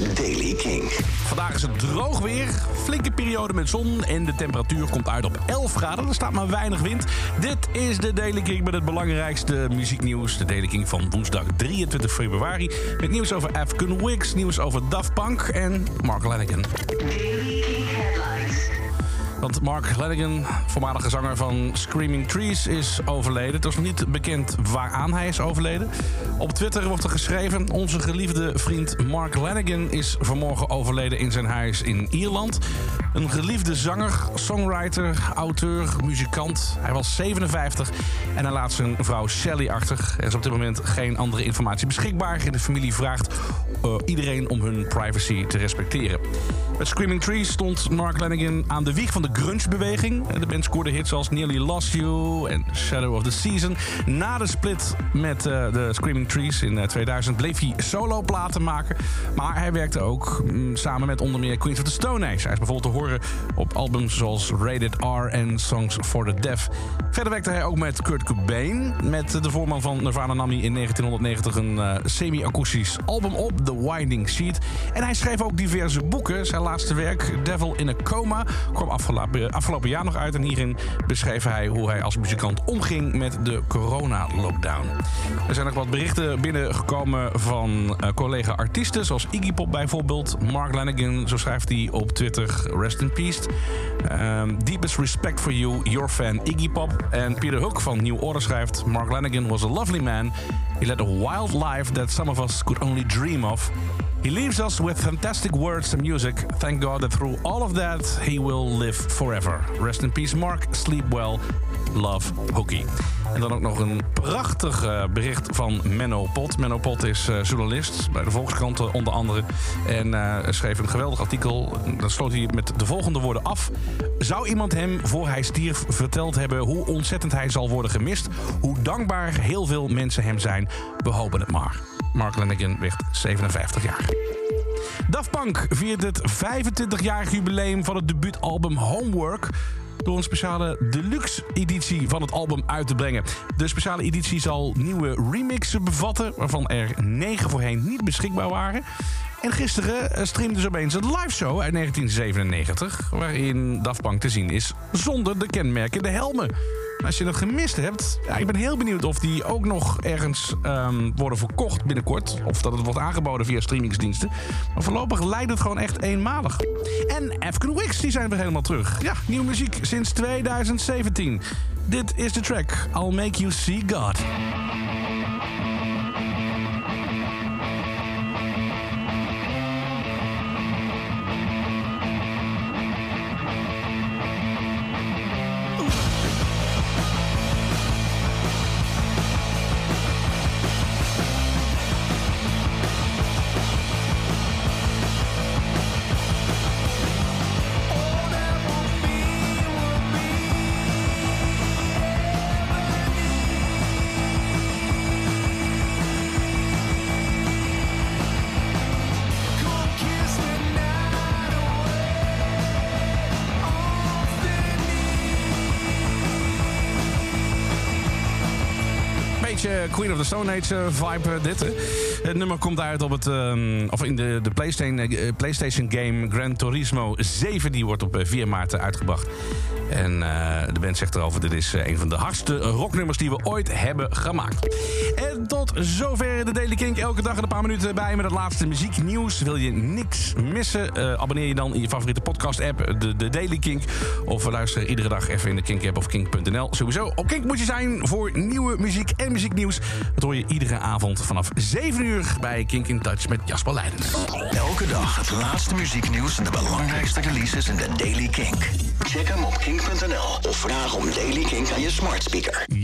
is Daily King. Vandaag is het droog weer, flinke periode met zon en de temperatuur komt uit op 11 graden. Er staat maar weinig wind. Dit is de Daily King met het belangrijkste muzieknieuws. De Daily King van woensdag 23 februari. Met nieuws over Afghan Wigs, nieuws over Daft Punk en Mark Lanigan. Want Mark Lanigan, voormalige zanger van Screaming Trees, is overleden. Het is nog niet bekend waaraan hij is overleden. Op Twitter wordt er geschreven... onze geliefde vriend Mark Lanigan is vanmorgen overleden in zijn huis in Ierland. Een geliefde zanger, songwriter, auteur, muzikant. Hij was 57 en hij laat zijn vrouw Shelly achter. Er is op dit moment geen andere informatie beschikbaar. De familie vraagt uh, iedereen om hun privacy te respecteren. Met Screaming Trees stond Mark Lanigan aan de wieg van de grunge-beweging. De band scoorde hits als Nearly Lost You en Shadow of the Season. Na de split met uh, de Screaming Trees in 2000 bleef hij solo-platen maken. Maar hij werkte ook mm, samen met onder meer Queens of the Stone Age. Hij is bijvoorbeeld te horen op albums zoals Rated R en Songs for the Deaf. Verder werkte hij ook met Kurt Cobain. Met de voorman van Nirvana nam hij in 1990 een uh, semi-akoestisch album op, The Winding Sheet. En hij schreef ook diverse boeken. Zijn laatste werk, Devil in a Coma, kwam afgelopen, afgelopen jaar nog uit. En hierin beschreef hij hoe hij als muzikant omging met de corona-lockdown. Er zijn nog wat berichten binnengekomen van uh, collega-artiesten, zoals Iggy Pop bijvoorbeeld. Mark Lanigan, zo schrijft hij op Twitter, rest in peace. Um, deepest respect for you, your fan Iggy Pop. En Peter Hook van New Order schrijft... Mark Lanigan was a lovely man. He led a wild life that some of us could only dream of. He leaves us with fantastic words and music. Thank God that through all of that, he will live forever. Rest in peace, Mark. Sleep well. Love, Hookie. En dan ook nog een prachtig uh, bericht van Menno Pot. Menno Pot is uh, journalist bij de Volkskrant onder andere. En schreef een geweldig artikel. Dat sloot hij met de volgende woorden af. Zou iemand hem voor hij stierf verteld hebben hoe ontzettend hij zal worden gemist? Hoe dankbaar heel veel mensen hem zijn? We hopen het maar. Mark Lanigan werd 57 jaar. Daft Punk viert het 25-jarig jubileum van het debuutalbum Homework door een speciale deluxe editie van het album uit te brengen. De speciale editie zal nieuwe remixen bevatten, waarvan er negen voorheen niet beschikbaar waren. En gisteren streamde ze opeens een live show uit 1997... waarin Daft Punk te zien is zonder de kenmerkende helmen. Als je dat gemist hebt, ik ben heel benieuwd of die ook nog ergens um, worden verkocht binnenkort. Of dat het wordt aangeboden via streamingsdiensten. Maar voorlopig lijkt het gewoon echt eenmalig. En Afghan Wigs, die zijn weer helemaal terug. Ja, nieuwe muziek sinds 2017. Dit is de track I'll Make You See God. Queen of the Stone Age uh, vibe. Hè. Het nummer komt uit op het, um, of in de, de PlayStation, uh, PlayStation game Gran Turismo 7. Die wordt op 4 maart uitgebracht. En de band zegt erover, dit is een van de hardste rocknummers die we ooit hebben gemaakt. En tot zover de Daily Kink. Elke dag een paar minuten bij met het laatste muzieknieuws. Wil je niks missen? abonneer je dan in je favoriete podcast app, de, de Daily Kink. Of luister iedere dag even in de Kink app of kink.nl. Sowieso op Kink moet je zijn voor nieuwe muziek en muzieknieuws. Dat hoor je iedere avond vanaf 7 uur bij Kink in Touch met Jasper Leiden. Elke dag het laatste muzieknieuws en de belangrijkste releases in de Daily Kink. Check hem op of vraag om Daily Kink aan je smart speaker.